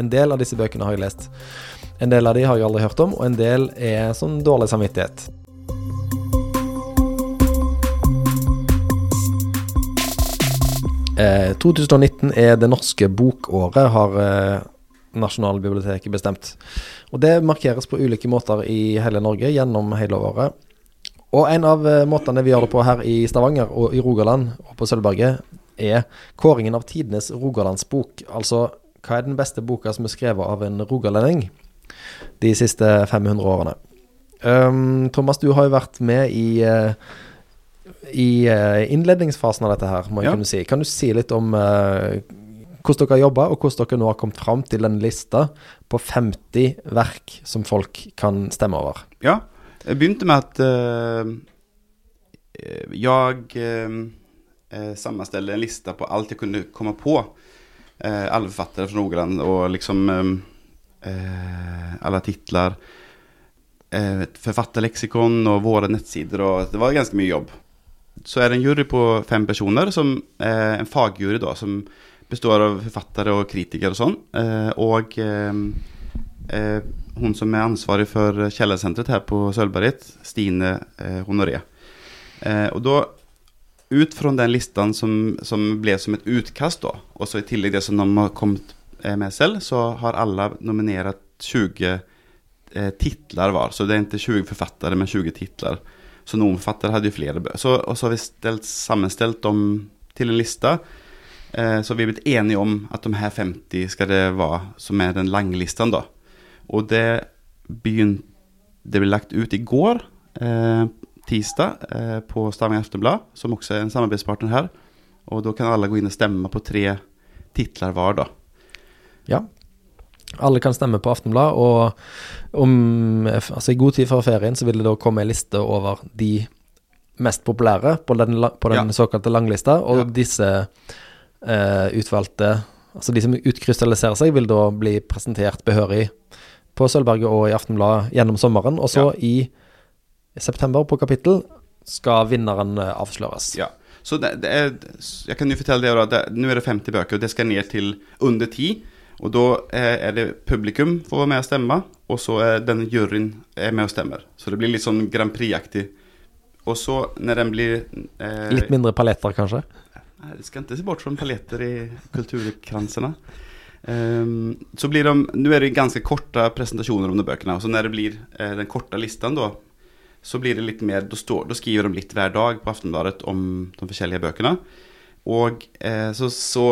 En del av disse bøkene har jeg lest. En del av de har jeg aldri hørt om, og en del er sånn dårlig samvittighet. Eh, 2019 er det norske bokåret, har eh, Nasjonalbiblioteket bestemt. Og det markeres på ulike måter i hele Norge gjennom hele året. Og en av eh, måtene vi gjør det på her i Stavanger og i Rogaland og på Sølvberget, er kåringen av tidenes rogalandsbok. Altså hva er den beste boka som er skrevet av en rogalending de siste 500 årene? Um, Thomas, du har jo vært med i uh, i uh, innledningsfasen av dette her, må jeg Ja. kunne si. Kan du si litt om uh, hvordan dere har jobba, og hvordan dere nå har kommet fram til en lista på 50 verk som folk kan stemme over? Ja, jeg begynte med at eh, jeg eh, eh, en lista på alt jeg kunne komme på. Eh, alle forfattere fra Rogaland og liksom eh, eh, alle titler. Eh, forfatterleksikon og våre nettsider og det var ganske mye jobb. Så er det en jury på fem personer, som, eh, en fagjury da, som består av forfattere og kritikere og sånn. Eh, og eh, eh, hun som er ansvarig for kjellersenteret her på Sølvberget, Stine Honoré. Og da, ut fra den listan som, som ble som et utkast, da, og så i tillegg det som de har kommet eh, med selv, så har alle nominert 20 eh, titler var. Så det er ikke 20 forfattere, men 20 titler. Så noen forfattere hadde jo flere bøker. Og så har vi stelt, sammenstelt dem til en liste. Eh, så vi har blitt enige om at de her 50 skal det være, som er den lange listan, da. Og det begynte Det ble lagt ut i går, eh, tirsdag, eh, på Stavanger Aftenblad, som også er en samarbeidspartner her. Og da kan alle gå inn og stemme på tre titler hver, da. Ja. Alle kan stemme på Aftenblad, og om, altså i god tid før ferien så vil det da komme ei liste over de mest populære på den, på den Ja. såkalte langlista, og Ja. disse eh, utvalgte Altså de som utkrystalliserer seg, vil da bli presentert behørig på Sølvberget og i Aftenbladet gjennom sommeren, og så i september på kapittel skal vinneren eh, avsløres. Ja. Så det, det er, jeg kan jo fortelle dere at nå er det 50 bøker, og det skal ned til under 10. Og da eh, er det publikum får være med og stemme, og så er den juryen er med og stemmer. Så det blir litt sånn Grand Prix-aktig. Og så når den blir eh, Litt mindre paletter, kanskje? Nei, det skal ikke se bort fra paletter i kulturkransene. Um, så blir de, Nå er det ganske korte presentasjoner om de bøkene. Og så når det blir eh, den korte listen, då så blir det litt mer, Da, skriver de litt hver dag på Aftenbladet om de forskjellige bøkene. Og eh, så, så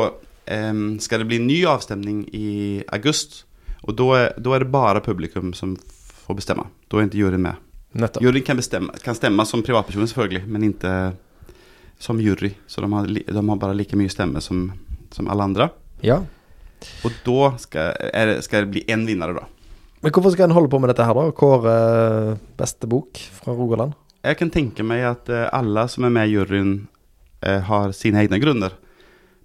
eh, skal det bli ny avstemning i august Og da er det bare publikum som får bestemme. Da er ikke juryen med. Nettopp. Juryen kan, bestemme, kan stemme som privatpersoner selvfølgelig, men ikke som jury. Så de har, de har bare like mye stemme som, som alle andre. Ja. Og da skal, er det, skal det bli én vinner, da. Men hvorfor skal en holde på med dette her, da? Kåre eh, beste bok fra Rogaland? Jeg kan tenke meg at eh, alle som er med i juryen, eh, har sine egne grunner.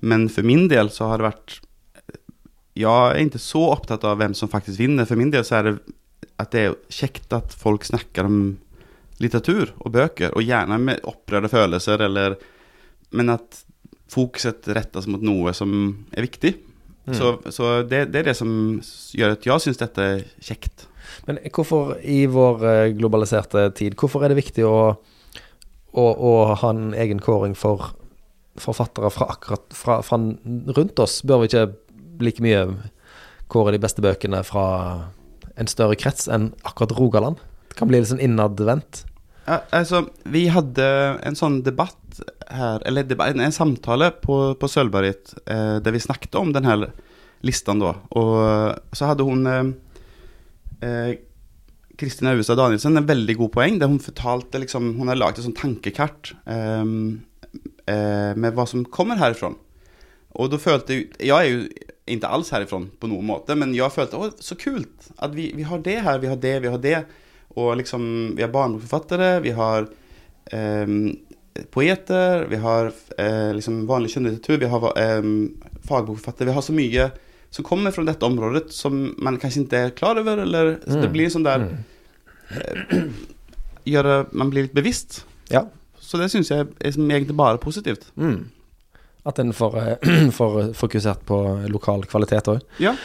Men for min del så har det vært Jeg er ikke så opptatt av hvem som faktisk vinner. For min del så er det at det er kjekt at folk snakker om litteratur og bøker, og gjerne med opprørte følelser, eller Men at fokuset rettes mot noe som er viktig. Så, så det, det er det som gjør at jeg syns dette er kjekt. Men hvorfor i vår eh, globaliserte tid, hvorfor er det viktig å, å, å ha en egen kåring for forfattere fra akkurat fra, fra rundt oss? Bør vi ikke like mye kåre de beste bøkene fra en større krets enn akkurat Rogaland? Det kan bli litt sånn innadvendt. Altså, vi hadde en sånn debatt her, eller debatt, en, samtale på, på Sølvberget, eh, der vi snakket om den her listan da. Og så hadde hun eh, eh, Kristin Austad Danielsen en veldig god poeng, der hun fortalte liksom, hun har laget et sånt tankekart eh, eh, med hva som kommer herifrån. Og da følte jeg, jeg er jo ikke alls herifrån på noen måte, men jeg følte, å, så kult, at vi, vi har det her, vi har det, vi har det. Og liksom, vi har barnebokforfattere, vi har eh, poeter, vi har eh, liksom vanlig kjønnlitteratur, vi har eh, fagbokforfattere. Vi har så mye som kommer fra dette området som man kanskje ikke er klar over, eller så det blir sånn der eh, gjøre, Man blir litt bevisst. Ja. Så det syns jeg er egentlig bare positivt. Mm. At en får, eh, får fokusert på lokal kvalitet òg. Ja.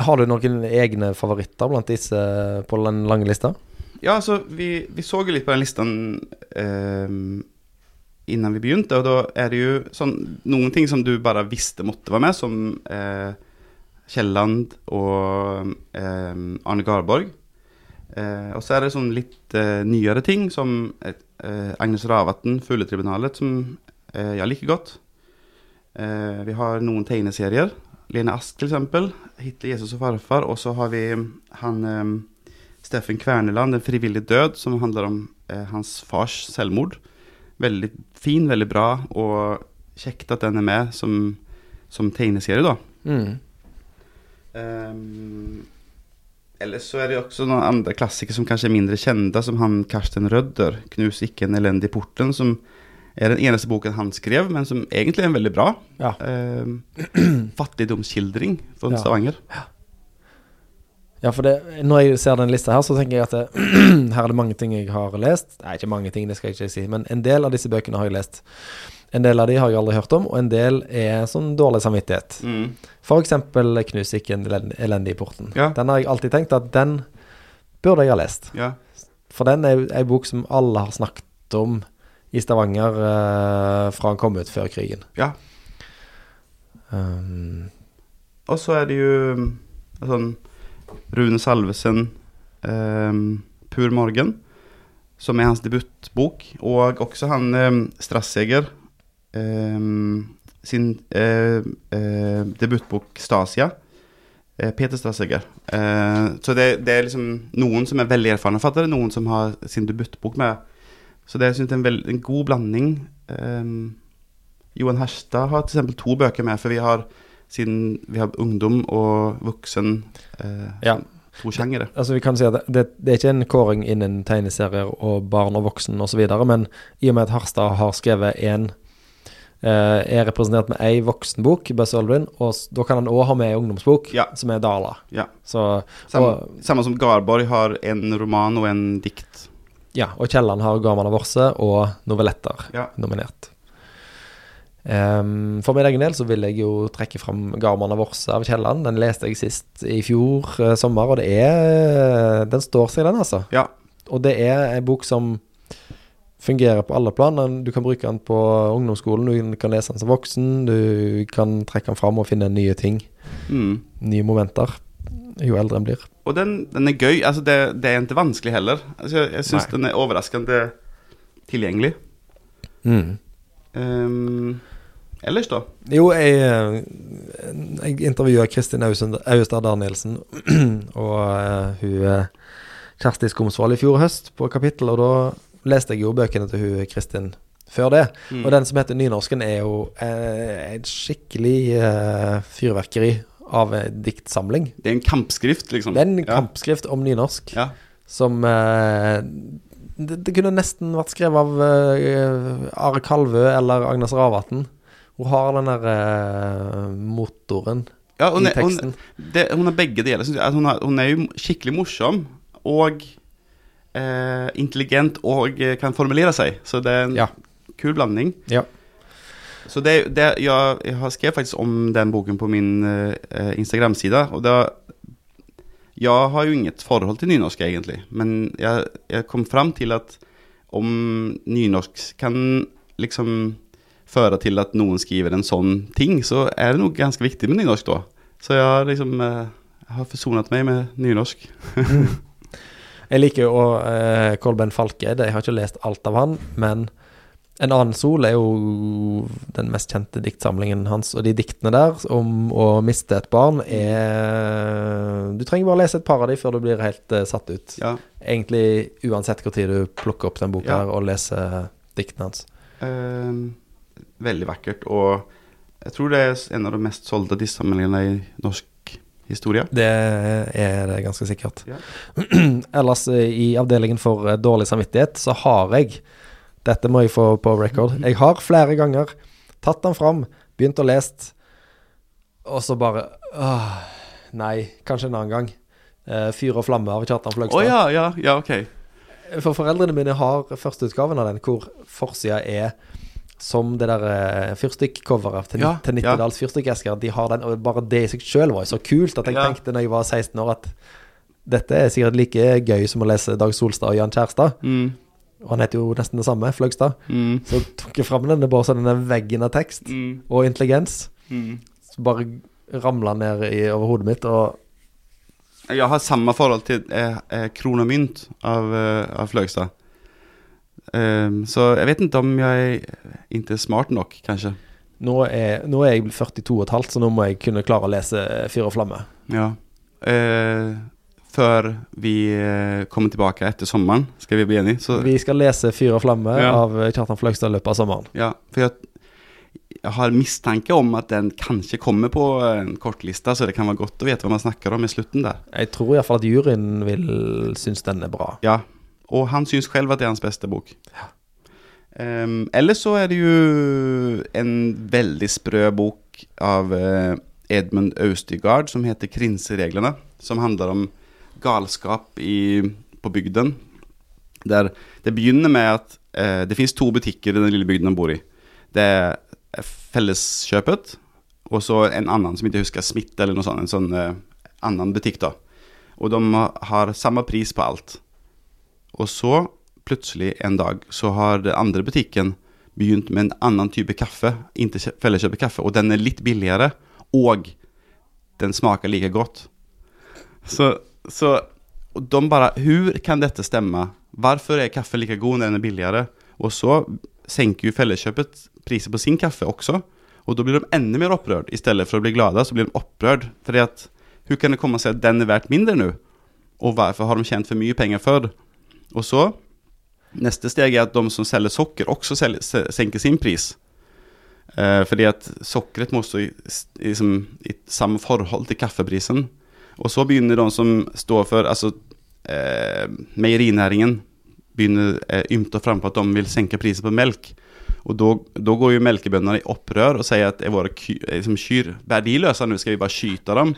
Har du noen egne favoritter blant disse på den lange lista? Ja, altså, vi, vi så jo litt på den listen eh, innan vi begynte, og da er det jo sånn, noen ting som du bare visste måtte være med, som eh, Kielland og eh, Arne Garborg. Eh, og så er det sånn litt eh, nyere ting, som eh, Agnes Ravatn, 'Fugletribunalet', som eh, jeg liker godt. Vi har noen tegneserier. Lene Ask, til eksempel. 'Hitler, Jesus og farfar'. Og så har vi han eh, Steffen Kverneland, 'En frivillig død', som handler om eh, hans fars selvmord. Veldig fin, veldig bra, og kjekt at den er med som, som tegneserie, da. Mm. Um, ellers så er det også noen andre klassikere som kanskje er mindre kjente, som han Karsten Rødder, 'Knus ikke en elendig porten', som er den eneste boken han skrev, men som egentlig er en veldig bra. Ja. Um, fattigdomsskildring fra Ja. Stavanger. Ja, for det, når jeg ser den lista her, så tenker jeg at det, her er det mange ting jeg har lest. Nei, ikke mange ting, det skal jeg ikke si, men en del av disse bøkene har jeg lest. En del av de har jeg aldri hørt om, og en del er sånn dårlig samvittighet. Mm. Eksempel 'Knus ikke en elendig i porten'. Ja. Den har jeg alltid tenkt at den burde jeg ha lest. Ja. For den er ei bok som alle har snakket om i Stavanger uh, fra han kom ut før krigen. ja. Um, Og så er det jo sånn sånn Rune Salvesen, um, 'Pur morgen', som er hans debutbok. Og også han um, Strasseger um, sin eh, eh, debutbok 'Stasia'. Eh, Peter Strasseger. Eh, så det, det er liksom noen som er veldig erfarne forfattere, noen som har sin debutbok med. Så det synes jeg er en, veld, en god blanding. Um, Johan Herstad har eksempel to bøker med, for vi har siden vi har ungdom og voksen eh, Ja. to sjangere. altså vi kan si at det, det er ikke en kåring innen tegneserier og barn og voksen osv., men i og med at Harstad har skrevet en eh, er representert med ei voksenbok, Buzz Aldrin, og da kan han òg ha med ei ungdomsbok, Ja. som er Dala. Ja. Så, Samme, og, samme som Garborg har en roman og en dikt. ja, og Kielland har Garman av Vorse og novelletter Ja. nominert. Ehm, for min egen del så vil jeg jo trekke fram Garman av Vorse av Kielland. Den leste jeg sist i fjor uh, sommer, og det er Den står seg, den, altså. Ja. Og det er en bok som fungerer på alle plan. Du kan bruke den på ungdomsskolen, du kan lese den som voksen, du kan trekke den fram og finne nye ting, Mm. nye momenter, jo eldre en blir. Og den, den er gøy. Altså det, det er ikke vanskelig heller. Altså jeg jeg syns den er overraskende tilgjengelig. Ehm, ellers, da? Jo, jeg, eh, jeg intervjua Kristin Austad Danielsen og uh, hun eh, Kjersti Skomsvold i fjor høst på kapittel, og da leste jeg jo bøkene til hun Kristin før det. Mm. Og den som heter Nynorsken, er jo eh, et skikkelig eh, fyrverkeri av en diktsamling. Det er en kampskrift, liksom. Det er en Ja. kampskrift om nynorsk Ja. som eh, det, det kunne nesten vært skrevet av eh, Are Kalvø eller Agnes Ravatn. Hun har den der eh, motoren Ja, hun, i er, hun, teksten. det, hun har begge deler. synes jeg. Hun, er, hun er jo skikkelig morsom og eh, intelligent og eh, kan formulere seg. Så det er en Ja. kul blanding. Ja. Så det, det, jeg, jeg har skrevet faktisk om den boken på min eh, Instagram-side. Og da Jeg har jo inget forhold til nynorsk, egentlig. Men jeg, jeg kom fram til at om nynorsk kan liksom føre til at noen skriver en sånn ting, så er det noe ganske viktig med nynorsk da. Så jeg har liksom eh, jeg har forsonet meg med nynorsk. Jeg liker jo uh, Kolben Falke. Jeg har ikke lest alt av han, men En annen sol er jo den mest kjente diktsamlingen hans, og de diktene der om å miste et barn er Du trenger bare lese et par av de før du blir helt uh, satt ut. Ja. Egentlig uansett hvor tid du plukker opp den boka Ja. her og leser diktene hans. Eh, veldig vakkert. Og jeg tror det er en av de mest solgte diktsamlingene i norsk historie. Det er det ganske sikkert. Ja. Ellers eh, i avdelingen for eh, dårlig samvittighet så har jeg Dette må jeg få på record. Jeg har flere ganger tatt den fram, begynt å lese, og så bare åh, Nei, kanskje en annen gang. Eh, Fyr og flamme av Kjartan Fløgstad. Fløgstad. ja, ja, ja, ok. For foreldrene mine har førsteutgaven av den, hvor forsida er som det der eh, fyrstikk-coveret til, Ja, til ja. Nittedals fyrstikkesker. De har den, og bare det i seg sjøl var jo så kult at jeg Ja. tenkte når jeg var 16 år at dette er sikkert like gøy som å lese Dag Solstad og Jan Kjærstad. Mm. Og han heter jo nesten det samme, Fløgstad. Mm. Så tok jeg fram denne bare sånn denne veggen av tekst Mm. og intelligens. Mm. Så bare ramla ned i, over hodet mitt, og Jeg har samme forhold til eh, eh, Kron og mynt av, eh, av Fløgstad. Ehm, så jeg vet ikke om jeg ikke er smart nok, kanskje. nå er, nå er jeg 42 og et halvt, så nå må jeg kunne klare å lese Fyr og flamme. Ja. Uh, før vi eh, kommer tilbake etter sommeren, skal vi bli enige? Så, Vi skal lese Fyr og flamme Ja. av Kjartan Fløgstad i løpet av sommeren. ja, for jeg, jeg har mistanke om at den kanskje kommer på en kortliste, så det kan være godt å vite hva man snakker om i slutten der. Jeg tror iallfall at juryen vil synes den er bra. Ja, og han syns selv at det er hans beste bok. Ja. Um, Eller så er det jo en veldig sprø bok av uh, Edmund Austigard som heter 'Krinsereglene', som handler om galskap i, på bygden. Der det begynner med at uh, det fins to butikker i den lille bygden han bor i. Det er Felleskjøpet, og så en annen som ikke husker Smitte, eller noe sånt. En sånn uh, annen butikk, da. Og de har- har samme pris på alt. Og så, plutselig en dag, så har den andre butikken begynt med en annen type kaffe, ikke felleskjøpt kaffe, og den er litt billigere, og den smaker like godt. Så, så de bare Hvordan kan dette stemme? Hvorfor er kaffe like god når den er billigere? Og så senker jo Felleskjøpet priser på sin kaffe også, og da blir de enda mer opprørt. I stedet for å bli glade, så blir de opprørt. Fordi at Hvordan kan det komme seg at den er verdt mindre nå? Og hvorfor har de tjent for mye penger før? Og så Neste steg er at de som selger socker også selger, senker sin pris. Eh, fordi at sockret må stå i, liksom, i samme forhold til kaffeprisen. Og så begynner de som står for altså, eh, meierinæringen begynner eh, ymte fram på at de vil senke prisen på melk. Og da går jo melkebøndene i opprør og sier at er våre ky, liksom, kyr verdiløse nå, skal vi bare skyte dem?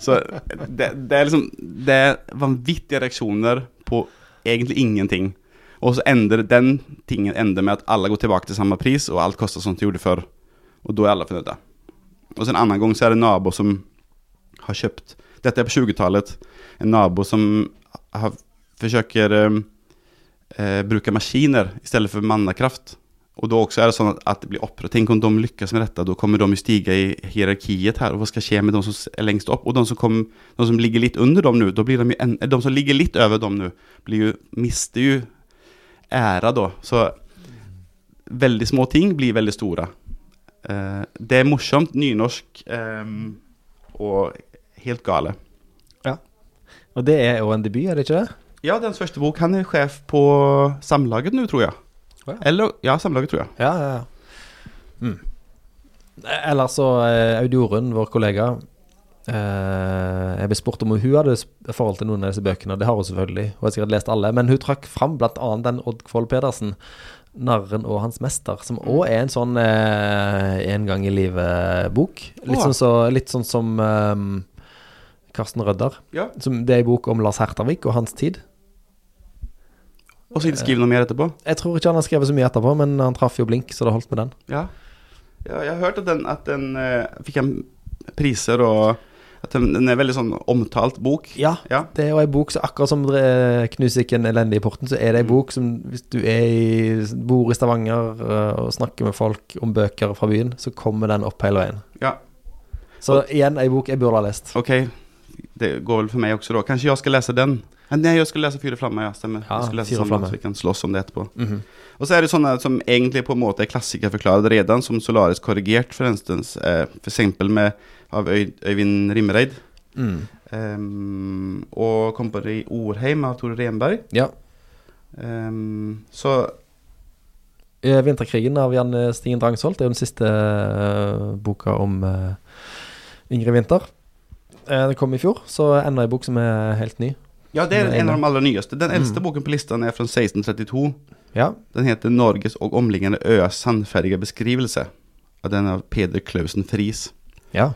Så det, det er liksom Det er vanvittige reaksjoner på egentlig ingenting. Og så ender den tingen ender med at alle går tilbake til samme pris, og alt koster som det gjorde før. Og da er alle fornøyde. Og så en annen gang så er det en nabo som har kjøpt Dette er på 20-tallet. En nabo som har, forsøker eh, eh, bruke maskiner i stedet for mannakraft. Og da også er det sånn at, det blir opprør. Tenk om de lykkes med dette, da kommer de jo stige i hierarkiet her. Og hva skal skje med de som er lengst opp? Og de som, kom, de som ligger litt under dem nå, da blir de jo en, De som ligger litt over dem nå, blir jo, mister jo æra, da. Så veldig små ting blir veldig store. Eh, det er morsomt, nynorsk eh, og helt gale. Og det er jo en debut, er det ikke det? Ja, det er hans første bok. Han er sjef på Samlaget nå, tror jeg. Ja. Eller Ja, Samlaget, tror jeg. Ja, ja, ja. Mm. Eller så eh, Aud Jorunn, vår kollega eh, Jeg ble spurt om hun hadde forhold til noen av disse bøkene. Det har hun selvfølgelig. Hun har sikkert lest alle. Men hun trakk fram bl.a. den Odd Kvold Pedersen, 'Narren og hans mester', som òg er en sånn eh, en gang i livet-bok. Litt, sånn så, litt sånn som eh, Karsten Rødder. Ja. Som, det er en bok om Lars Hertervik og hans tid. Og så skrive noe mer etterpå. Jeg tror ikke han har skrevet så mye etterpå, men han traff jo blink, så det holdt med den. Ja. ja jeg har hørt at den, at den uh, fikk en priser, og at den, den er veldig sånn omtalt bok. Ja, Ja. det er jo ei bok som akkurat som Knusikken 'Knus ikke en elendig i porten', så er det ei Mm. bok som hvis du i, bor i Stavanger eh, og snakker med folk om bøker fra byen, så kommer den opp hele veien. Ja. Så igjen ei bok jeg burde ha lest. Ok, det går vel for meg også da. Kanskje jeg skal lese den? Eh, Nei, jeg skal lese Fyr og flamme, ja, stemmer. Ja, jeg skal lese sammen, så vi kan slåss om det etterpå. Mhm. Og så er det sånne som egentlig på en måte er klassikere allerede, redan, som Solaris korrigert, for instance, eh, med av Øy, Øyvind Rimmereid. Mm. Um, og Kompani Orheim av Tore Renberg. Ja. Um, så Eh, 'Vinterkrigen' av Jan Stien Drangsholt er jo den siste uh, boka om uh, Ingrid Winther. Uh, det kom i fjor, så enda ei bok som er helt ny. Ja, det er er en av de aller nyeste. Den eldste Mm. boken på listen er fra 1632. Ja. Den heter 'Norges og omliggende øers sandferdige beskrivelse'. Og den av Peder Klausen Friis. Ja.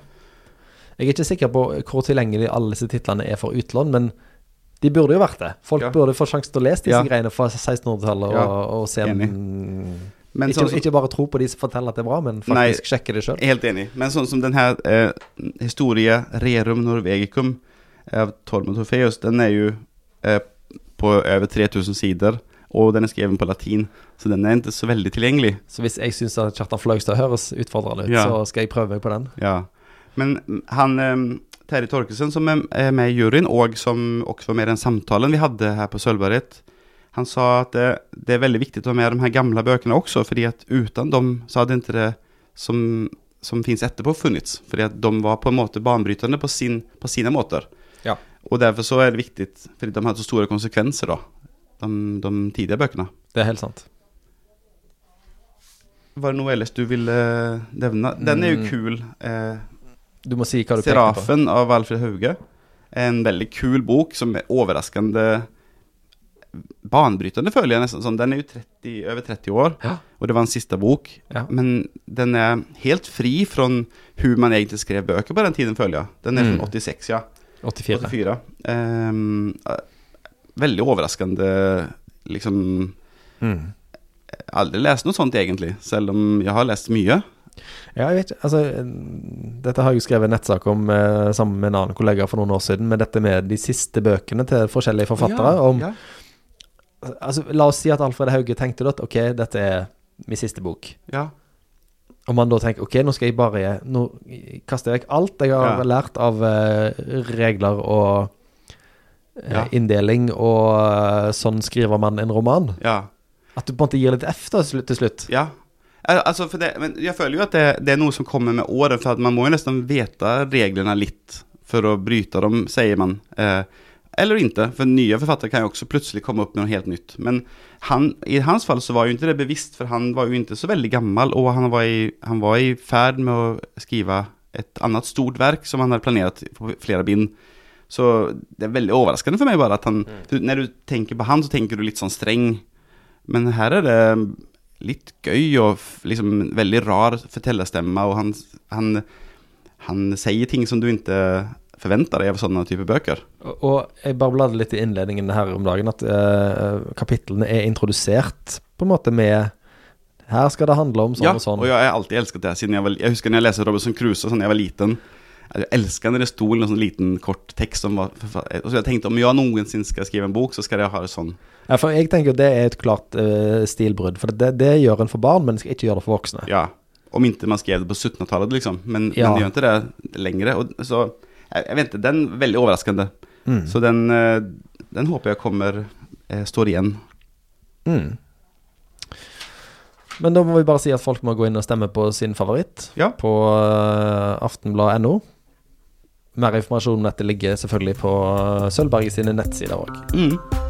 Jeg er ikke sikker på hvor tilgjengelig alle disse titlene er for utlån, men de burde jo vært det. Folk Ja. burde få sjansen til å lese disse Ja. greiene fra 1600-tallet Ja, og, og se enig. Men Ikke, sånn som- ikke bare tro på de som forteller at det er bra, men faktisk sjekke det sjøl. Helt enig. Men sånn som den her eh, 'Historie Rerum Norvegicum av Tormod Tofeus, den er jo eh, på over 3000 sider, og den er skrevet på latin, så den er ikke så veldig tilgjengelig. Så hvis jeg syns Kjartan Fløgstad høres utfordrende ut, Ja. så skal jeg prøve meg på den. Ja. Men mm, han eh, Terje Torkelsen, som er med i juryen, og som også var med i den samtalen vi hadde her på Sølvberget, han sa at det, det er veldig viktig å ha med de her gamle bøkene også, fordi at uten dem så hadde ikke det som, som finnes etterpå funnits. Fordi at de var på en måte banbrytende på, sin, på sine måter. Ja. Og derfor så er det viktig, fordi de har så store konsekvenser da, de, de tidlige bøkene. Det er helt sant. Var det noe ellers du ville nevne? Den er jo Mm. kul. Eh, Du må si hva du. Serafen av Alfred Hauge. En veldig kul bok som er overraskende banbrytende, føler jeg nesten. Sånn, den er jo 30, over 30 år, Ja. og det var en siste bok. Ja. Men den er helt fri fra hvordan man egentlig skrev bøker på den tiden, føler jeg. Den er Mm. fra 86, ja. 84. 84. Ehm, eh, veldig overraskende, liksom Mm. Aldri lest noe sånt, egentlig, selv om jeg har lest mye. Ja, jeg vet ikke Altså, dette har jeg jo skrevet en nettsak om eh, sammen med en annen kollega for noen år siden, med dette med de siste bøkene til forskjellige forfattere. Ja, om ja. Altså, la oss si at Alfred Hauge tenkte at ok, dette er min siste bok. ja. Om man da tenker ok, nå skal jeg bare Nå kaster jeg vekk alt jeg har Ja. lært av eh, regler og eh, Ja. inndeling, og eh, sånn skriver man en roman. ja. At du på en måte gir litt F da, til slutt-. Ja. Altså, for det, men jeg føler jo at det, det er noe som kommer med året, for man må jo nesten vite reglene litt for å bryte dem, sier man. Eh, eller ikke, for nye forfattere kan jo også plutselig komme opp med noe helt nytt. Men han, i hans fall så var jo ikke det bevisst, for han var jo ikke så veldig gammel, og han var i, han var i ferd med å skrive et annet stort verk som han hadde planert på flere bind. Så det er veldig overraskende for meg bare at han mm. Når du tenker på han, så tenker du litt sånn streng. Men her er det litt gøy og liksom veldig rar fortellerstemme, og han, han, han sier ting som du ikke forventer deg av sånne type bøker. Og, jeg bare bladde litt i innledningen her om dagen, at uh, kapitlene er introdusert på en måte med Her skal det handle om sånn ja, og sånn. og jeg har alltid elsket det siden jeg var Jeg husker når jeg leste Robinson Crusoe sånn jeg var liten. Jeg elska når det sto en sånn liten, kort tekst som var Og så jeg tenkte om jeg noensinne skal skrive en bok, så skal jeg ha det sånn. Ja, for jeg tenker det er et klart uh, stilbrudd. For det, det gjør en for barn, men skal ikke gjøre det for voksne. Ja. Om ikke man skrev det på 1700-tallet, liksom. Men Ja. man gjør ikke det lenger. Og, så jeg, jeg ikke, den er veldig overraskende. Mm. Så den, eh, den håper jeg kommer eh, står igjen. Mm. Men da må vi bare si at folk må gå inn og stemme på sin favoritt Ja. på uh, aftenblad.no. Mer informasjon om dette ligger selvfølgelig på uh, Sølvberget sine nettsider òg. Mm.